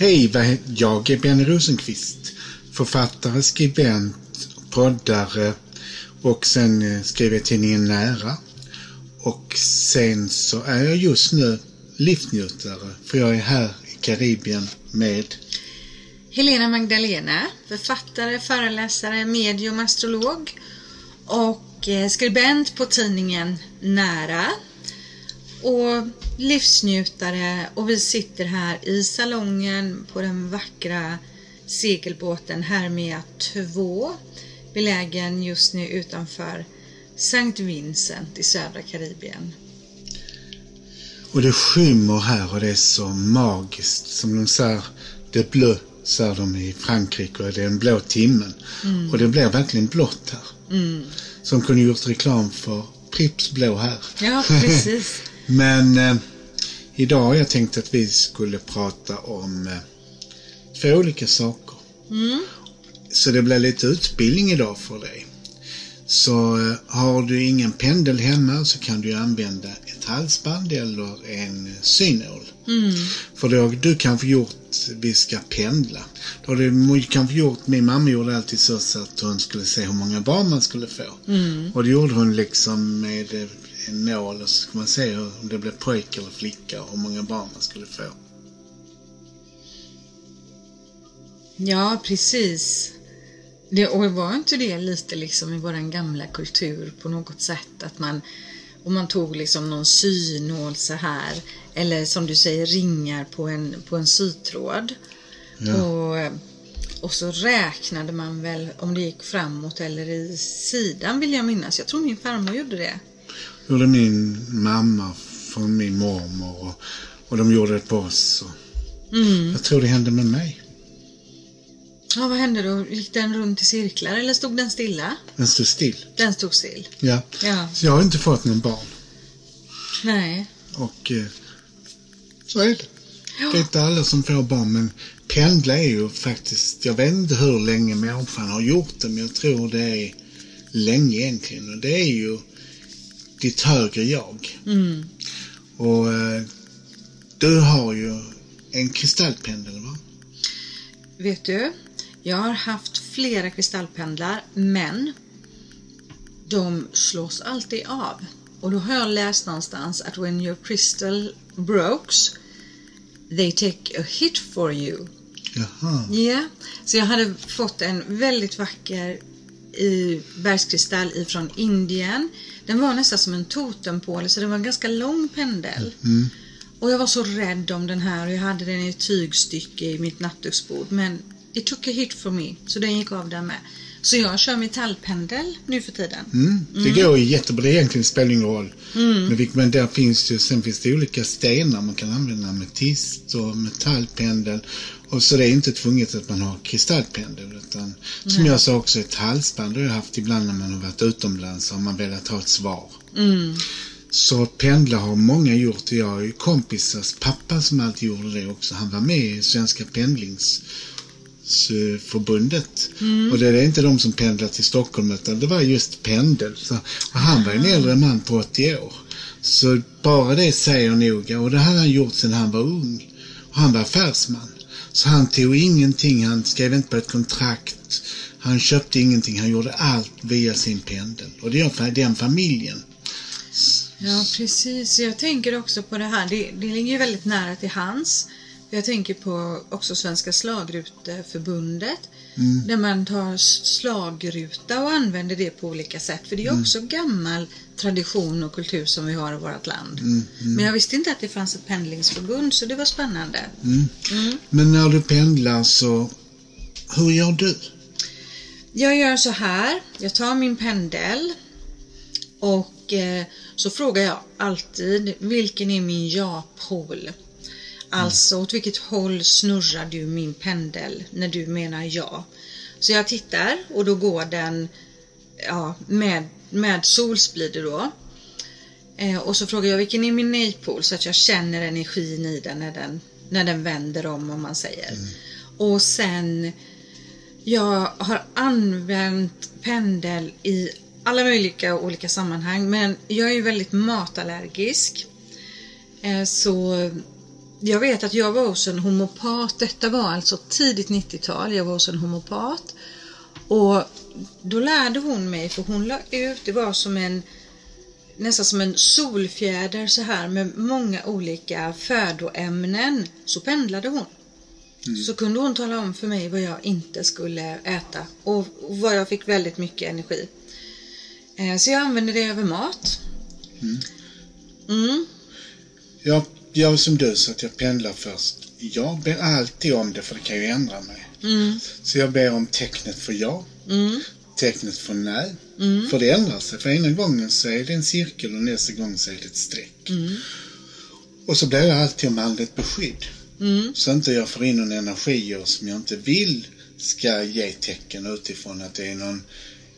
Hej, jag är Benny Rosenqvist. Författare, skribent, poddare och sen eh, skriver jag tidningen Nära. Och sen så är jag just nu livsnjutare för jag är här i Karibien med Helena Magdalena, författare, föreläsare, medium, astrolog och eh, skribent på tidningen Nära och livsnjutare och vi sitter här i salongen på den vackra segelbåten Hermia 2 belägen just nu utanför Sankt Vincent i södra Karibien. och det skymmer här och det är så magiskt som de säger, det blå säger de i Frankrike och det är den blå timmen. Och det blir verkligen blått här. Mm. Som kunde gjort reklam för Pripps blå här. Ja, precis. Men eh, idag har jag tänkt att vi skulle prata om eh, två olika saker. Mm. Så det blir lite utbildning idag för dig. Så eh, har du ingen pendel hemma så kan du använda ett halsband eller en synål. Mm. För då har du kanske gjort, vi ska pendla. Då har du kanske gjort, min mamma gjorde alltid så, så att hon skulle se hur många barn man skulle få. Mm. Och det gjorde hon liksom med eh, en nål och så ska man se hur, om det blev pojke eller flicka och hur många barn man skulle få. Ja, precis. Det, och var inte det lite liksom i vår gamla kultur på något sätt att man om man tog liksom någon synål så här eller som du säger ringar på en, på en sytråd Ja. och, och så räknade man väl om det gick framåt eller i sidan vill jag minnas. Jag tror min farmor gjorde det. Gjorde min mamma från min mormor och, och de gjorde det på oss. Och Mm. jag tror det hände med mig. Ja, vad hände då? Gick den runt i cirklar eller stod den stilla? Den stod still. Den stod still. Ja. Ja. Så jag har inte fått någon barn. Nej. Och eh, så är det. Ja. Det är inte alla som får barn men pendla är ju faktiskt, jag vet inte hur länge människan har gjort det men jag tror det är länge egentligen och det är ju ditt högre jag. Mm. Och eh, du har ju en kristallpendel va? Vet du, jag har haft flera kristallpendlar men de slås alltid av. Och då har jag läst någonstans att when your crystal breaks they take a hit for you. Jaha. Ja, så jag hade fått en väldigt vacker i bergskristall ifrån Indien. Den var nästan som en totempåle så det var en ganska lång pendel. Mm. Och jag var så rädd om den här och jag hade den i ett tygstycke i mitt nattduksbord. Men it took a hit for me, så den gick av där med. Så jag kör metallpendel nu för tiden. Mm. Det går ju jättebra. Det egentligen spelar ingen roll. Men, vilk- men där finns ju, sen finns det olika stenar man kan använda. Ametist och metallpendel. Och så det är inte tvunget att man har kristallpendel. Utan som jag sa också, ett halsband har jag haft ibland när man har varit utomlands och har man velat ha ett svar. Mm. Så pendlar har många gjort. Jag har ju kompisars pappa som alltid gjorde det också. Han var med i Svenska pendlingsförbundet. Och det är inte de som pendlar till Stockholm utan det var just pendel. Så, och han var en äldre man på 80 år. Så bara det säger nog, och det hade han gjort sedan han var ung. Och han var affärsman. Så han tog ingenting, han skrev inte på ett kontrakt. Han köpte ingenting, han gjorde allt via sin pendel. Och det gör den familjen. Ja, precis. Jag tänker också på det här. Det, det ligger ju väldigt nära till hans. Jag tänker på också Svenska slagruteförbundet. Där man tar slagruta och använder det på olika sätt. För det är också gammal tradition och kultur som vi har i vårt land. Men jag visste inte att det fanns ett pendlingsförbund så det var spännande. Mm. Mm. Men när du pendlar så, hur gör du? Jag gör så här. Jag tar min pendel och eh, så frågar jag alltid vilken är min ja-pol? Alltså åt vilket håll snurrar du min pendel när du menar ja? Så jag tittar och då går den ja, med, med solsplider då. Eh, och så frågar jag vilken är min nej-pol så att jag känner energin i den när den, när den vänder om om man säger. Och sen jag har använt pendel i alla möjliga olika sammanhang men jag är ju väldigt matallergisk. Eh, Så jag vet att jag var hos en homopat. Detta var alltså tidigt 90-tal. Jag var hos en homopat. Och då lärde hon mig, för hon la ut, det var som en nästan som en solfjäder så här med många olika födoämnen. Så pendlade hon. Så kunde hon tala om för mig vad jag inte skulle äta och, vad jag fick väldigt mycket energi. Eh, så jag använde det över mat. Mm. Jag gör som du, så att jag pendlar först. Jag ber alltid om det, för det kan ju ändra mig. Mm. Så jag ber om tecknet för ja, Mm. tecknet för nej. Mm. För det ändrar sig. För ena gången så är det en cirkel och nästa gång så är det ett streck. Mm. Och så ber jag alltid om andligt beskydd. Mm. Så inte jag får in någon energi som jag inte vill ska ge tecken utifrån att det är någon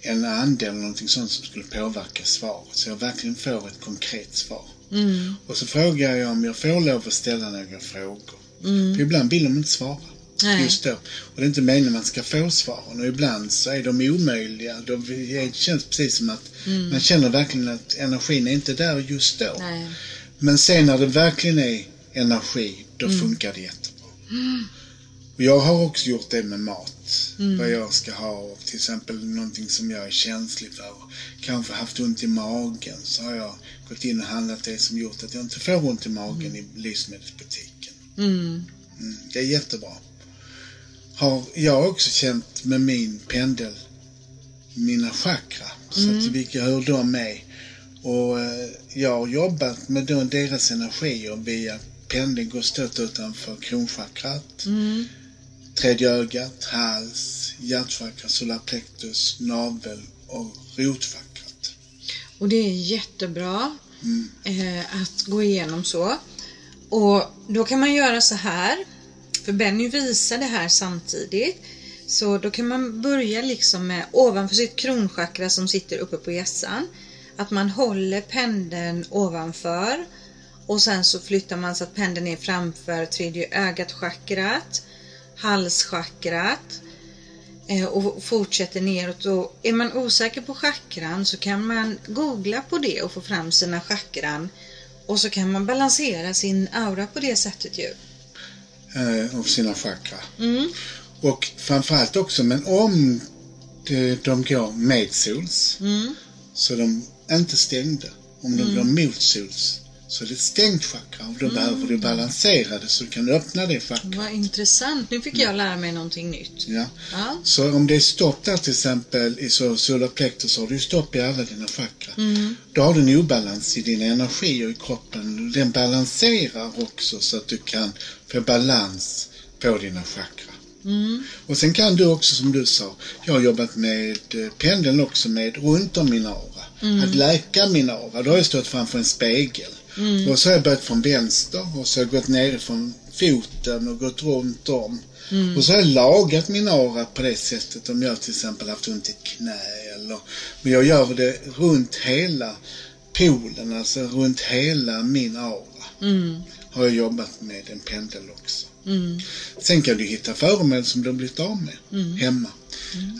en ande eller någonting sånt som skulle påverka svaret. Så jag verkligen får ett konkret svar. Mm. Och så frågar jag om jag får lov att ställa några frågor. Mm. För ibland vill de inte svara. Nej. Just då. Och det är inte meningen man ska få svaren. Och ibland så är de omöjliga. De, det känns precis som att man känner verkligen att energin är inte där just då. Mm. Nej. Men sen när det verkligen är energi, då funkar det jättebra. Jag har också gjort det med mat. Vad jag ska ha. Till exempel någonting som jag är känslig för. Kanske haft ont i magen. Så har jag gått in och handlat det som gjort att jag inte får ont i magen i livsmedelsbutiken. Mm. Mm, det är jättebra. Har jag också känt med min pendel, mina chakra, så att vilka, hur de är. Och eh, jag har jobbat med deras energier via pendeln, går stött utanför kronchakrat, Mm. Tredje ögat, hals, hjärtchakra, solarplexus, navel och rotchakrat. Och det är jättebra Mm. eh, att gå igenom så. Och då kan man göra så här. För Benny visar det här samtidigt. Så då kan man börja liksom med ovanför sitt kronchakra som sitter uppe på hjässan. Att man håller pendeln ovanför. Och sen så flyttar man så att pendeln är framför tredje ögat-chakrat, halschakrat eh, och fortsätter neråt. Och är man osäker på chakran så kan man googla på det och få fram sina chakran. Och så kan man balansera sin aura på det sättet ju. Eh, av sina chakra. Mm. Och framförallt också, men om det, de går medsols, Mm. så är de inte stängda. Om de går motsols så är det ett stängt chakra och då behöver du balansera det så du kan öppna det chakrat. Vad intressant. Nu fick jag lära mig någonting nytt. Ja. Ja. Så om det är stopp där till exempel i så solarplexus så har du stopp i alla dina chakra. Mm. Då har du en obalans i din energi och i kroppen. Den balanserar också så att du kan få balans på dina chakra. Mm. Och sen kan du också som du sa, jag har jobbat med eh, pendeln också med runt om min aura. Att läka min aura. Då har jag stått framför en spegel. Och så har jag börjat från vänster och så har jag gått ner från foten och gått runt om. Och så har jag lagat min aura på det sättet om jag till exempel haft ont i ett knä eller Men jag gör det runt hela polen, alltså runt hela min aura. Mm. Har jag jobbat med en pendel också. Mm. Sen kan du hitta föremål som du har blivit av med hemma.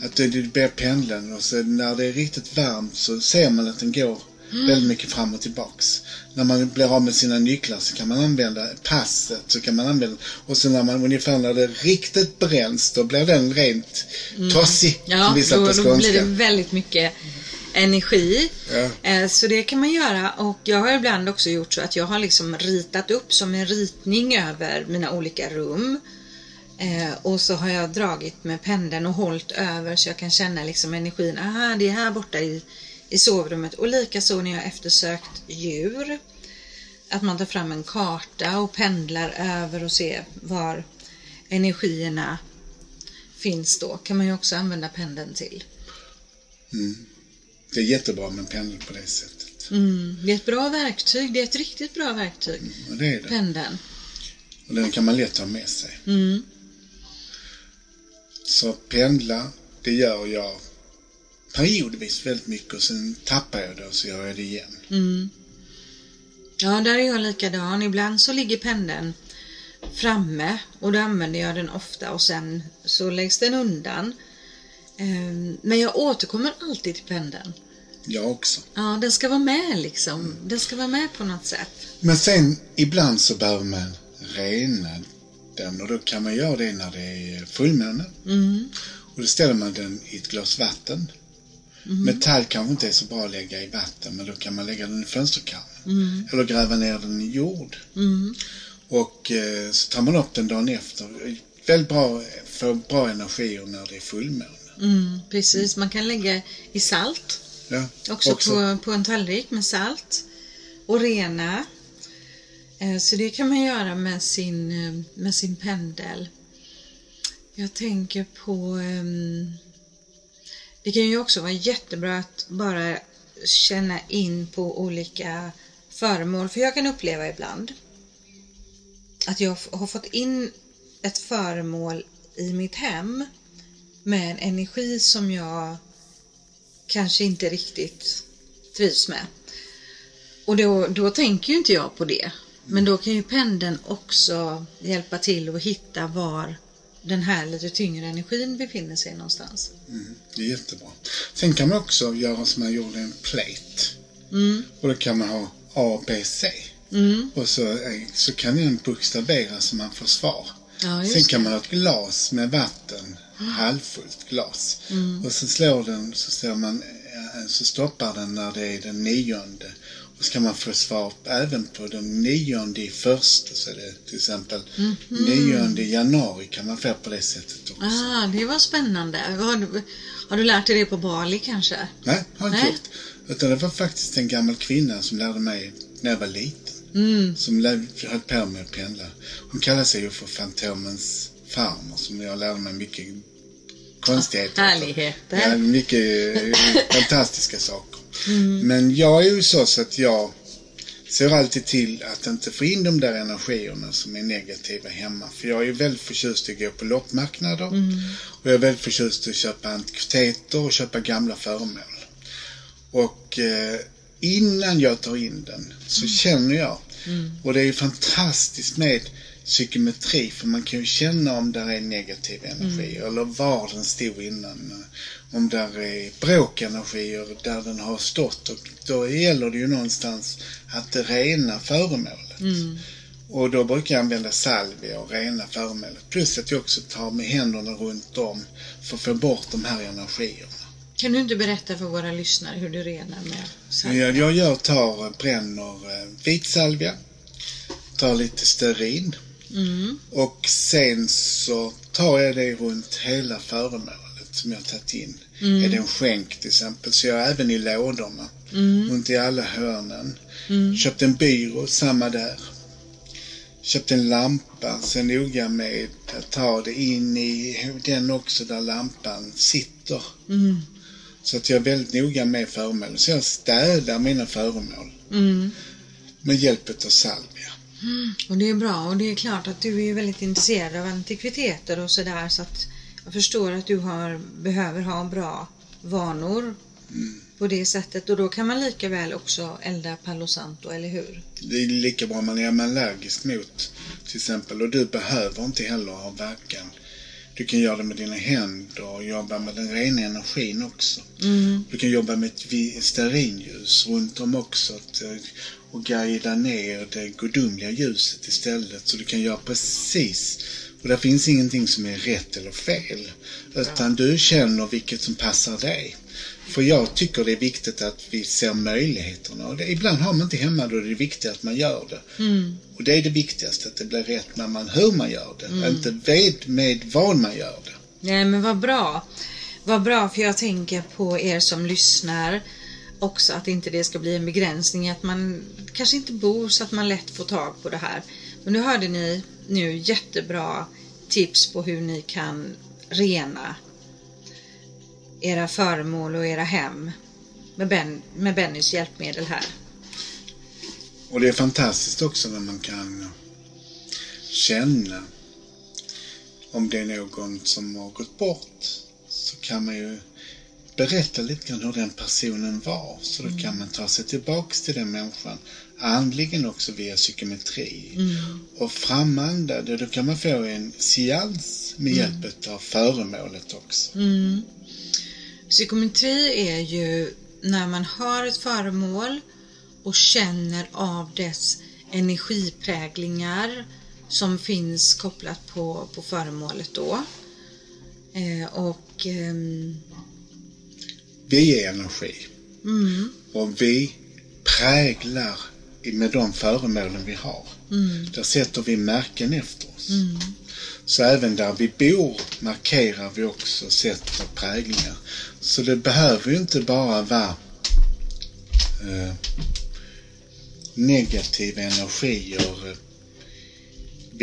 Att du, du ber pendeln och så när det är riktigt varmt så ser man att den går väldigt mycket fram och tillbaks. När man blir av med sina nycklar så kan man använda passet så kan man använda och så när man ungefär när det riktigt bränns då blir den rent tossig Ja, som vi då, på då blir det väldigt mycket energi. Ja. Eh, Så det kan man göra och jag har ibland också gjort så att jag har liksom ritat upp som en ritning över mina olika rum. Eh, och så har jag dragit med pendeln och hållit över så jag kan känna liksom energin. Aha, det är här borta i, i sovrummet. Och likaså när jag eftersökt djur. Att man tar fram en karta och pendlar över och ser var energierna finns då. Kan man ju också använda pendeln till. Det är jättebra med en pendel på det sättet. Mm, det är ett bra verktyg. Det är ett riktigt bra verktyg. Och det är det. Pendeln. Och den kan man lätt ha med sig. Mm. Så pendla, det gör jag periodvis väldigt mycket och sen tappar jag det och så gör jag det igen. Mm. Ja, där är jag likadan. Ibland så ligger pendeln framme och då använder jag den ofta och sen så läggs den undan. Ehm, Men jag återkommer alltid till pendeln. Jag också. Ja, den ska vara med liksom. Den ska vara med på något sätt. Men sen ibland så behöver man rena den och då kan man göra det när det är fullmåne. Mm. Och då ställer man den i ett glas vatten. Mm. Metall kanske inte är så bra att lägga i vatten men då kan man lägga den i fönsterkarmen. Mm. Eller gräva ner den i jord. Mm. Och eh, så tar man upp den dagen efter. Väldigt bra, får bra energier när det är fullmåne. Mm. Precis, man kan lägga i salt Ja, också, På, på en tallrik med salt och rena. Eh, Så det kan man göra med sin, eh, med sin pendel. Jag tänker på... ehm, det kan ju också vara jättebra att bara känna in på olika föremål. För jag kan uppleva ibland att jag har fått in ett föremål i mitt hem med en energi som jag kanske inte riktigt trivs med. Och då, då tänker ju inte jag på det. Men då kan ju pendeln också hjälpa till att hitta var den här lite tyngre energin befinner sig någonstans. Mm, det är jättebra. Sen kan man också göra som man gjorde en plate. Mm, Och då kan man ha A, B, C. mm, Och så, eh, så kan den bokstaveras så man får svar. ja, Sen kan det. man ha ett glas med vatten, halvfullt glas. Mm. Och så slår den, så, slår man, eh, så stoppar den när det är den nionde. Kan man få svar även på den nionde i första, så är det till exempel Mhm. nionde i januari kan man få på det sättet också. Ah, det var spännande. Har du, har du lärt dig det på Bali kanske? Nej, har jag Nej. inte gjort. Utan det var faktiskt en gammal kvinna som lärde mig när jag var liten. Mm. Som höll på med att pendla. Hon kallade sig ju för Fantomens farmor som jag lärde mig mycket konstigheter. av. Härligheter. Ja, mycket eh, fantastiska saker. Men jag är ju så, så att jag ser alltid till att inte få in de där energierna som är negativa hemma. För jag är väldigt förtjust i att gå på loppmarknader. Och jag är väldigt förtjust i att köpa antikviteter och köpa gamla föremål. Och eh, innan jag tar in den så känner jag. Och det är ju fantastiskt med psykometri för man kan ju känna om där är negativ energi eller var den stod innan. Om där är bråkenergier där den har stått och då gäller det ju någonstans att rena föremålet. Mm. Och då brukar jag använda salvia och rena föremålet. Plus att jag också tar med händerna runt om för att få bort de här energierna. Kan du inte berätta för våra lyssnare hur du renar med salvia? Jag, jag gör, tar, bränner eh, vit salvia, tar lite stearin Mm. och sen så tar jag det runt hela föremålet som jag tagit in. Mm. Är det en skänk till exempel så jag även i lådorna, Mm. runt i alla hörnen. Mm. Köpte en byrå, samma där. Köpte en lampa, så noga med att ta det in i den också där lampan sitter. Mm. Så att jag är väldigt noga med föremål. Så jag städar mina föremål Mm. med hjälp av salvia. Och det är bra och det är klart att du är väldigt intresserad av antikviteter och sådär så att jag förstår att du har, behöver ha bra vanor på det sättet och då kan man lika väl också elda Palo Santo, eller hur? Det är lika bra om man är allergisk mot till exempel. Och du behöver inte heller ha verkan. Du kan göra det med dina händer och jobba med den rena energin också. Mm. Du kan jobba med ett stearinljus runt om också eh, och guida ner det gudomliga ljuset istället. Så du kan göra precis. Och det finns ingenting som är rätt eller fel. Utan du känner vilket som passar dig. För jag tycker det är viktigt att vi ser möjligheterna. Och det, ibland har man inte hemma då är det viktigt att man gör det. Mm. Och det är det viktigaste, att det blir rätt när man, hur man gör det. Inte vet med vad man gör det. Nej men vad bra. Vad bra för jag tänker på er som lyssnar också att inte det ska bli en begränsning att man kanske inte bor så att man lätt får tag på det här. Men nu hörde ni nu jättebra tips på hur ni kan rena era föremål och era hem med, ben, med Bennys hjälpmedel här. Och det är fantastiskt också när man kan känna om det är någon som har gått bort så kan man ju berätta lite grann hur den personen var. Så då kan man ta sig tillbaks till den människan. Andligen också via psykometri. Och framanda, det, då kan man få en seans med hjälp av föremålet också. Mm. Psykometri är ju när man har ett föremål och känner av dess energipräglingar som finns kopplat på, på föremålet då. Eh, och ehm, Vi är energi. mm, Och vi präglar med de föremålen vi har. mm, Där sätter vi märken efter oss. mm, Så även där vi bor markerar vi också sätter präglingar. Så det behöver ju inte bara vara eh, negativa energier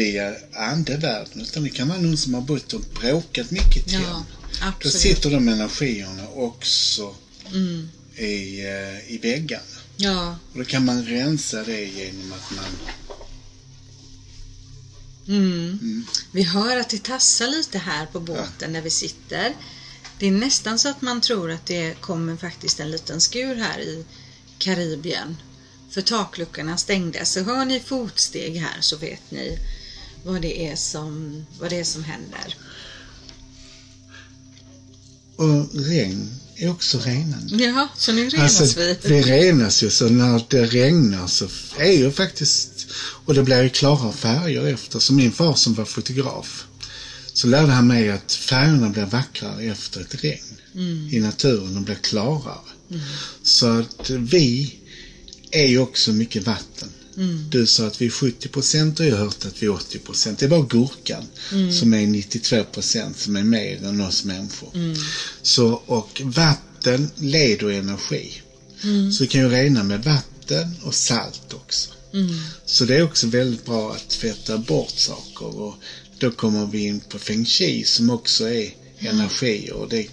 via andevärlden. Utan det kan vara någon som har bott och bråkat mycket till. ja, Då absolut. sitter de energierna också Mm, i, eh, i väggarna. ja, Och då kan man rensa det genom att man... mm. Vi hör att det tassar lite här på båten där vi sitter. Det är nästan så att man tror att det kommer faktiskt en liten skur här i Karibien. För takluckorna stängdes. Så hör ni fotsteg här så vet ni vad det är som, vad det är som händer. Och regn är också renande. Ja, så nu renas Alltså, vi. vi renas ju så när det regnar så är ju faktiskt, och det blir ju klara färger efter. Så min far som var fotograf, så lärde han mig att färgerna blir vackrare efter ett regn Mm. i naturen och blir klarare. Mm. Så att vi är ju också mycket vatten. Mm. Du sa att vi är 70 procent och jag har hört att vi är 80 procent. Det är bara gurkan Mm. som är 92 procent som är mer än oss människor. Mm. Så, och vatten leder energi. Mm. Så du kan ju rena med vatten och salt också. Mm. Så det är också väldigt bra att tvätta bort saker och då kommer vi in på feng shui som också är energi och det,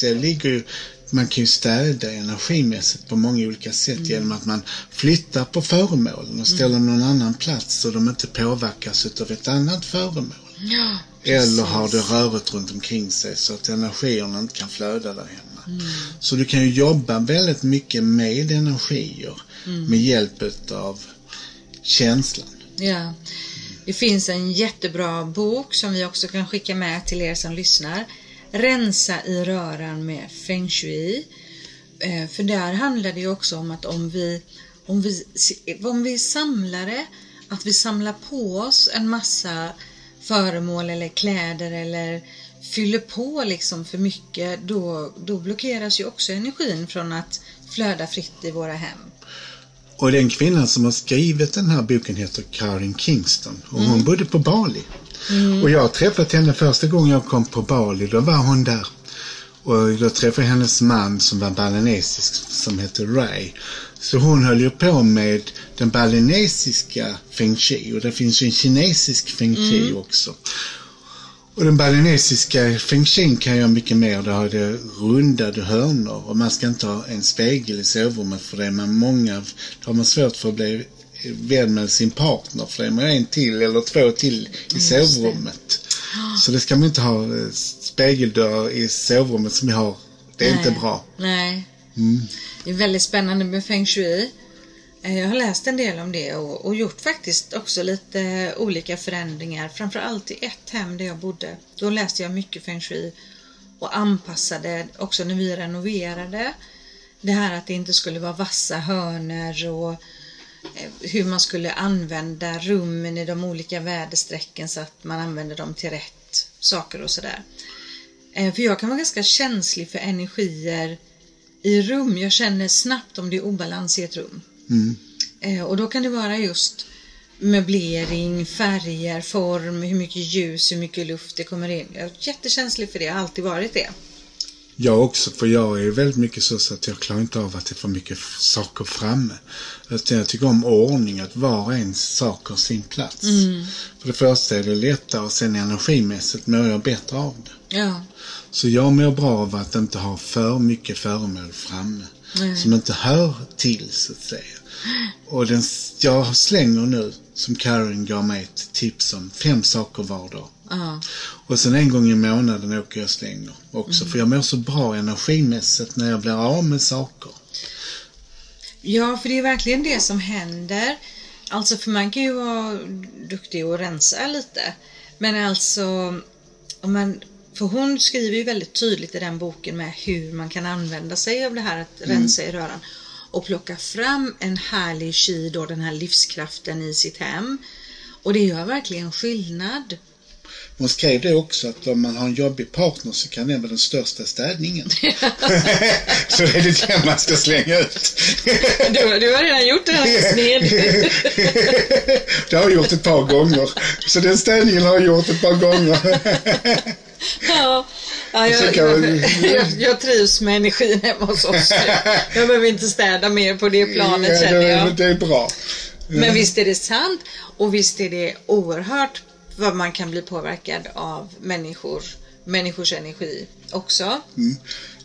det ligger ju man kan ju städa energimässigt på många olika sätt genom att man flyttar på föremålen och ställer dem någon annan plats så de inte påverkas av ett annat föremål. Ja, Eller har det röret runt omkring sig så att energierna inte kan flöda där hemma. Mm. Så du kan ju jobba väldigt mycket med energier Mm. med hjälp av känslan. Ja. Det finns en jättebra bok som vi också kan skicka med till er som lyssnar. Rensa i röran med feng shui. Eh, För där handlar det ju också om att om vi, om vi, om vi är samlare, att vi samlar på oss en massa föremål eller kläder eller fyller på liksom för mycket, då, då blockeras ju också energin från att flöda fritt i våra hem. Och den kvinnan som har skrivit den här boken heter Karin Kingston och hon bodde på Bali. Och jag har träffat henne första gången jag kom på Bali, då var hon där. Och då träffade jag hennes man som var balinesisk som heter Ray. Så hon höll ju på med den balinesiska feng shui och det finns ju en kinesisk feng shui också. Och den balinesiska feng shui kan göra mycket mer. Där har det rundade hörnor och man ska inte ha en spegel i sovrummet för det är man många, då har man svårt för att bli vän med sin partner för det är man en till eller två till i det. sovrummet. Så det ska man inte ha eh, spegeldörr i sovrummet som vi har. Det är inte Nej. bra. Nej. Mm. Det är väldigt spännande med feng shui. Eh, Jag har läst en del om det och, och gjort faktiskt också lite olika förändringar. Framförallt i ett hem där jag bodde. Då läste jag mycket feng shui och anpassade också när vi renoverade. Det här att det inte skulle vara vassa hörnor och eh, hur man skulle använda rummen i de olika väderstrecken så att man använder dem till rätt saker och sådär. Eh, För jag kan vara ganska känslig för energier i rum. Jag känner snabbt om det är obalans i ett rum. Mm. Eh, Och då kan det vara just möblering, färger, form, hur mycket ljus, hur mycket luft det kommer in. Jag är jättekänslig för det, jag har alltid varit det. Jag också, för jag är väldigt mycket så, så att jag klarar inte av att det är för mycket saker framme. Utan jag tycker om ordning, att var och en sak har sin plats. För det första är det lättare och sen energimässigt mår jag bättre av det. Ja, Så jag mår bra av att inte ha för mycket föremål framme. Nej. Som inte hör till, så att säga. Och den, jag slänger nu, som Karen gav mig ett tips om, fem saker var dag. Ja, Och sen en gång i månaden åker jag och slänger också. För jag mår så bra energimässigt när jag blir av med saker. ja, för det är verkligen det som händer. Alltså, för man kan ju vara duktig och rensa lite. Men alltså, om man, för hon skriver ju väldigt tydligt i den boken med hur man kan använda sig av det här att rensa i röran. Och plocka fram en härlig chi då, den här livskraften i sitt hem. Och det gör verkligen skillnad. Hon skrev det också att om man har en jobbig partner så kan den vara den största städningen. så det är det den man ska slänga ut. Du, du har redan gjort det här sned. det har jag gjort ett par gånger. Så den städningen har jag gjort ett par gånger. Ja, ja jag, jag, jag, jag trivs med energin hemma hos oss. Jag behöver inte städa mer på det planet Ja, känner det, jag. det är bra. Men visst är det sant och visst är det oerhört vad man kan bli påverkad av människor, människors energi också.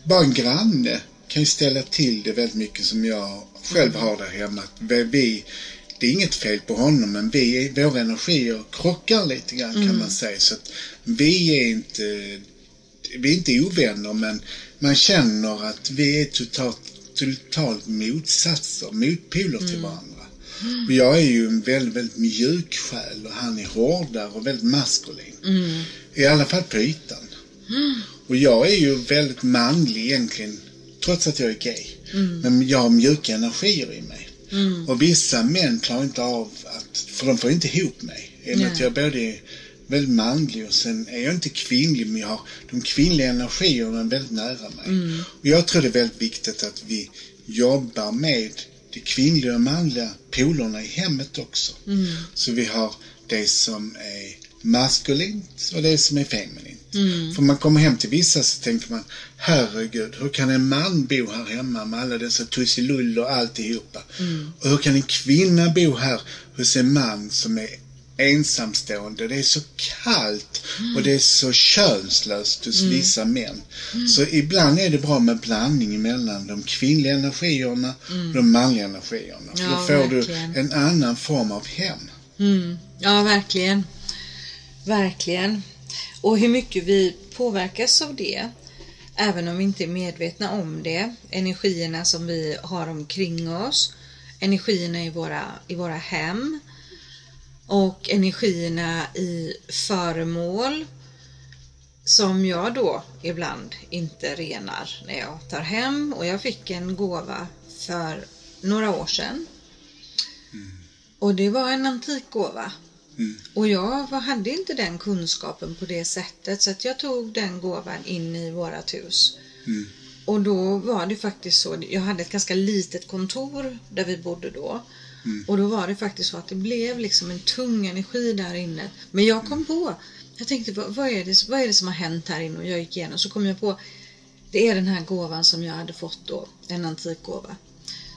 Bara en granne kan ju ställa till det väldigt mycket som jag själv har där hemma. Att Vi, det är inget fel på honom men vi, våra energier krockar lite grann kan man säga. Så att vi är inte, vi är inte ovänner men man känner att vi är totalt, totalt motsatser, motpoler till varandra. Och jag är ju en väldigt, väldigt mjuk själ och han är hårdare och väldigt maskulin. I alla fall på ytan. Och jag är ju väldigt manlig egentligen, trots att jag är gay. Men jag har mjuka energier i mig. Och vissa män klarar inte av att, för de får inte ihop mig. I att jag både är väldigt manlig och sen är jag inte kvinnlig men jag har de kvinnliga energierna väldigt nära mig. Och jag tror det är väldigt viktigt att vi jobbar med de kvinnliga och manliga polerna i hemmet också. Så vi har det som är maskulint och det som är feminint. För man kommer hem till vissa så tänker man herregud, hur kan en man bo här hemma med alla dessa tussilull och alltihopa? Och hur kan en kvinna bo här hos en man som är ensamstående? Det är så kallt och det är så könslöst hos vissa män. Så ibland är det bra med blandning mellan de kvinnliga energierna och de manliga energierna. Ja, då får verkligen. du en annan form av hem. Mm. Ja, verkligen. Verkligen. Och hur mycket vi påverkas av det, även om vi inte är medvetna om det. Energierna som vi har omkring oss, energierna i våra, i våra hem och energierna i föremål som jag då ibland inte renar när jag tar hem. Och jag fick en gåva för några år sedan. Och det var en antik gåva. Mm. Och jag hade inte den kunskapen på det sättet så att jag tog den gåvan in i vårat hus. Mm. Och då var det faktiskt så, jag hade ett ganska litet kontor där vi bodde då. Mm. Och då var det faktiskt så att det blev liksom en tung energi där inne. Men jag kom på, jag tänkte vad, är det, vad är det som har hänt här inne? Och jag gick igenom så kom jag på, det är den här gåvan som jag hade fått då, en antik gåva.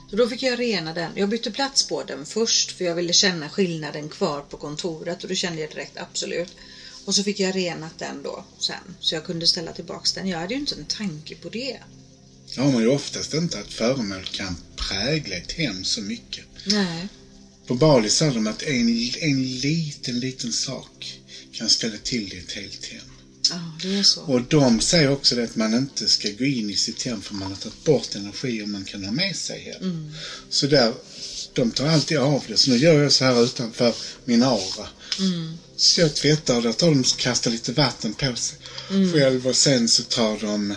Så då fick jag rena den. Jag bytte plats på den först för jag ville känna skillnaden kvar på kontoret och då kände jag direkt absolut. Och så fick jag renat den då sen så jag kunde ställa tillbaks den. Jag hade ju inte en tanke på det. Ja, man ju oftast inte att föremål kan prägla ett hem så mycket. Nej. På Bali sa de att en, en liten, liten sak kan ställa till det ett helt hem. Ja, det är så. Och de säger också det att man inte ska gå in i sitt hem för man har tagit bort energier man kan ha med sig hem. Så där, de tar alltid av det. Så nu gör jag så här utanför min aura. Så jag tvättar och där tar de och kastar lite vatten på sig själv och sen så tar de,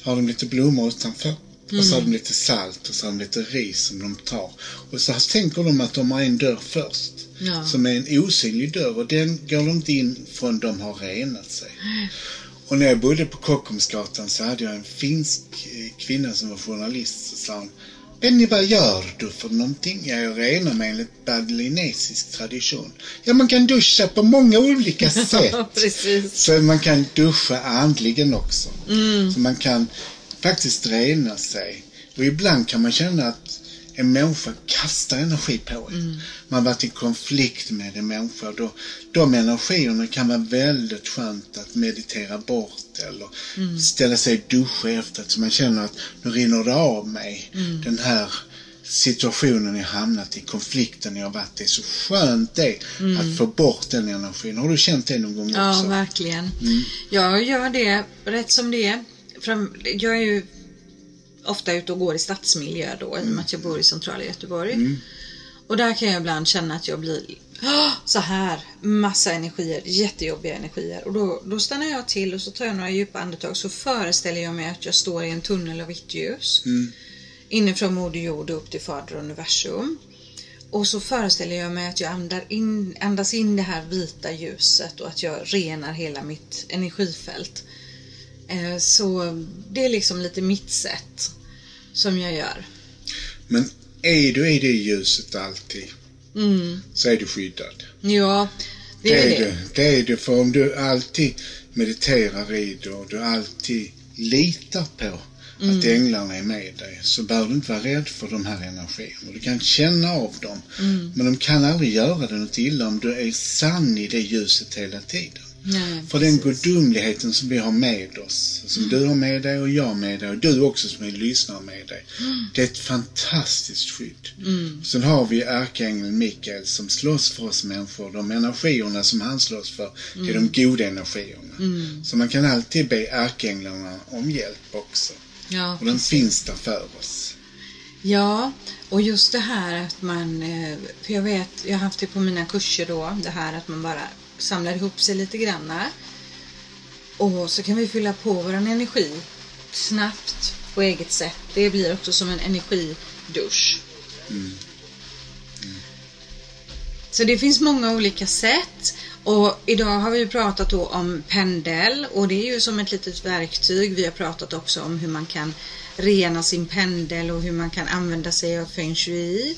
har de lite blommor utanför. Och så har de lite salt och så har de lite ris som de tar. Och så tänker de att de har en dörr först. Ja. Som är en osynlig dörr och den går de inte in förrän de har renat sig. Och när jag bodde på Kockumsgatan så hade jag en finsk eh, kvinna som var journalist. Så sa hon, Benny vad gör du för någonting? Ja, jag renar mig enligt balinesisk tradition. Ja, man kan duscha på många olika sätt. Så man kan duscha andligen också. Så man kan faktiskt rena sig. Och ibland kan man känna att en människa kastar energi på en. Man har varit i konflikt med en människa. och Då, de energierna kan vara väldigt skönt att meditera bort eller ställa sig och duscha efter så man känner att nu rinner det av mig. Den här situationen jag hamnat i, konflikten jag varit i. Så skönt det är att få bort den energin. Har du känt det någon gång Ja, också? verkligen. Jag gör det rätt som det är. Fram, jag är ju ofta ute och går i stadsmiljö då i och med att jag bor i centrala Göteborg. Och där kan jag ibland känna att jag blir "Åh, så här, massa energier, jättejobbiga energier. Och då, då stannar jag till och så tar jag några djupa andetag så föreställer jag mig att jag står i en tunnel av vitt ljus. Inifrån Moder Jord och upp till Fader Universum. och så föreställer jag mig att jag andar in, andas in det här vita ljuset och att jag renar hela mitt energifält. Eh, så det är liksom lite mitt sätt som jag gör. Men är du i det ljuset alltid Mm. så är du skyddad. Ja, det är det. Du, det är du. För om du alltid mediterar i det och du alltid litar på Mm. att änglarna är med dig så behöver du inte vara rädd för de här energierna. Du kan känna av dem. Mm. Men de kan aldrig göra dig något illa om du är sann i det ljuset hela tiden. Nej, För den gudomligheten som vi har med oss, som du har med dig och jag med dig och du också som är lyssnare med dig. Det är ett fantastiskt skydd. Mm. Sen har vi ärkeängeln Mikael som slåss för oss människor. De energierna som han slåss för, det är de goda energierna. Mm. Så man kan alltid be ärkeänglarna om hjälp också. Ja, Och de precis. finns där för oss. Ja, och just det här att man, eh, för jag vet, jag har haft det på mina kurser då, det här att man bara samlar ihop sig lite granna. Och så kan vi fylla på vår energi snabbt på eget sätt. Det blir också som en energidusch. Så det finns många olika sätt. Och idag har vi pratat då om pendel och det är ju som ett litet verktyg. Vi har pratat också om hur man kan rena sin pendel och hur man kan använda sig av feng shui.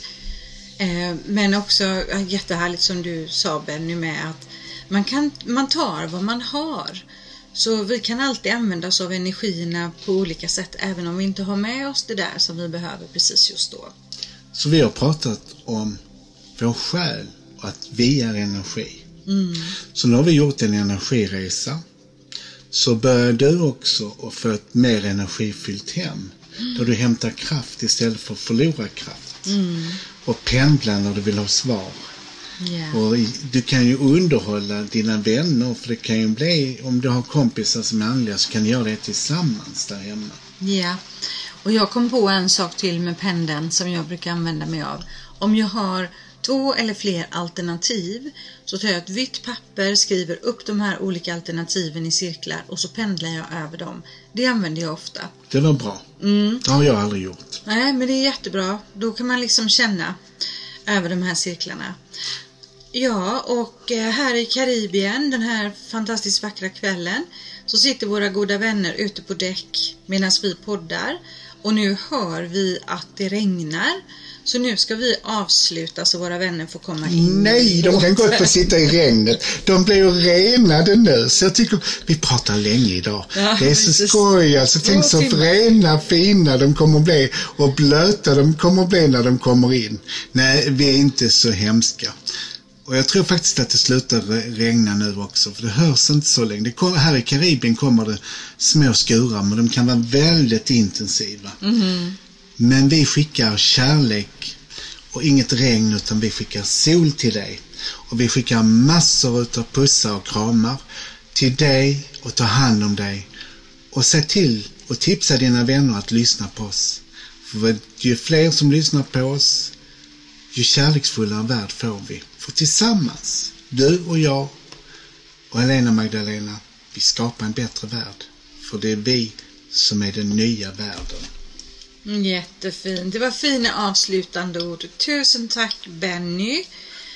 Eh, Men också jättehärligt som du sa Benny med att man, kan, man tar vad man har. Så vi kan alltid använda oss av energierna på olika sätt även om vi inte har med oss det där som vi behöver precis just då. Så vi har pratat om vår själ och att vi är energi. Mm. Så nu har vi gjort en energiresa. Så börjar du också att få ett mer energifyllt hem. Där du hämtar kraft istället för att förlora kraft. Mm. Och pendla när du vill ha svar. Ja. Och du kan ju underhålla dina vänner för det kan ju bli, om du har kompisar som är andliga så kan ni göra det tillsammans där hemma. Ja, och jag kom på en sak till med pendeln som jag brukar använda mig av. Om jag har två eller fler alternativ så tar jag ett vitt papper, skriver upp de här olika alternativen i cirklar och så pendlar jag över dem. Det använder jag ofta. Det var bra. Mm. Det har jag aldrig gjort. Nej, men det är jättebra. Då kan man liksom känna över de här cirklarna. Ja, och eh, här i Karibien den här fantastiskt vackra kvällen så sitter våra goda vänner ute på däck medan vi poddar och nu hör vi att det regnar. Så nu ska vi avsluta så våra vänner får komma in. Nej, de kan gott få sitta i regnet. De blir ju renade nu. Så jag tycker, vi pratar länge idag. Ja, det är så precis. skoj. Alltså, tänk så rena, fina de kommer att bli och blöta de kommer att bli när de kommer in. Nej, vi är inte så hemska. Och jag tror faktiskt att det slutar re- regna nu också, för det hörs inte så länge. Kom, här i Karibien kommer det små skurar, men de kan vara väldigt intensiva. Men vi skickar kärlek och inget regn utan vi skickar sol till dig. Och vi skickar massor utav pussar och kramar till dig och ta hand om dig. Och se till och tipsa dina vänner att lyssna på oss. För ju fler som lyssnar på oss, ju kärleksfullare värld får vi. För tillsammans, du och jag och Helena Magdalena, vi skapar en bättre värld. För det är vi som är den nya världen. Mm, Jättefint. Det var fina avslutande ord. Tusen tack Benny.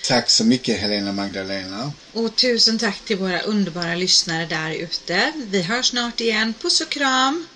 Tack så mycket Helena Magdalena. Och tusen tack till våra underbara lyssnare där ute. Vi hörs snart igen. Puss och kram!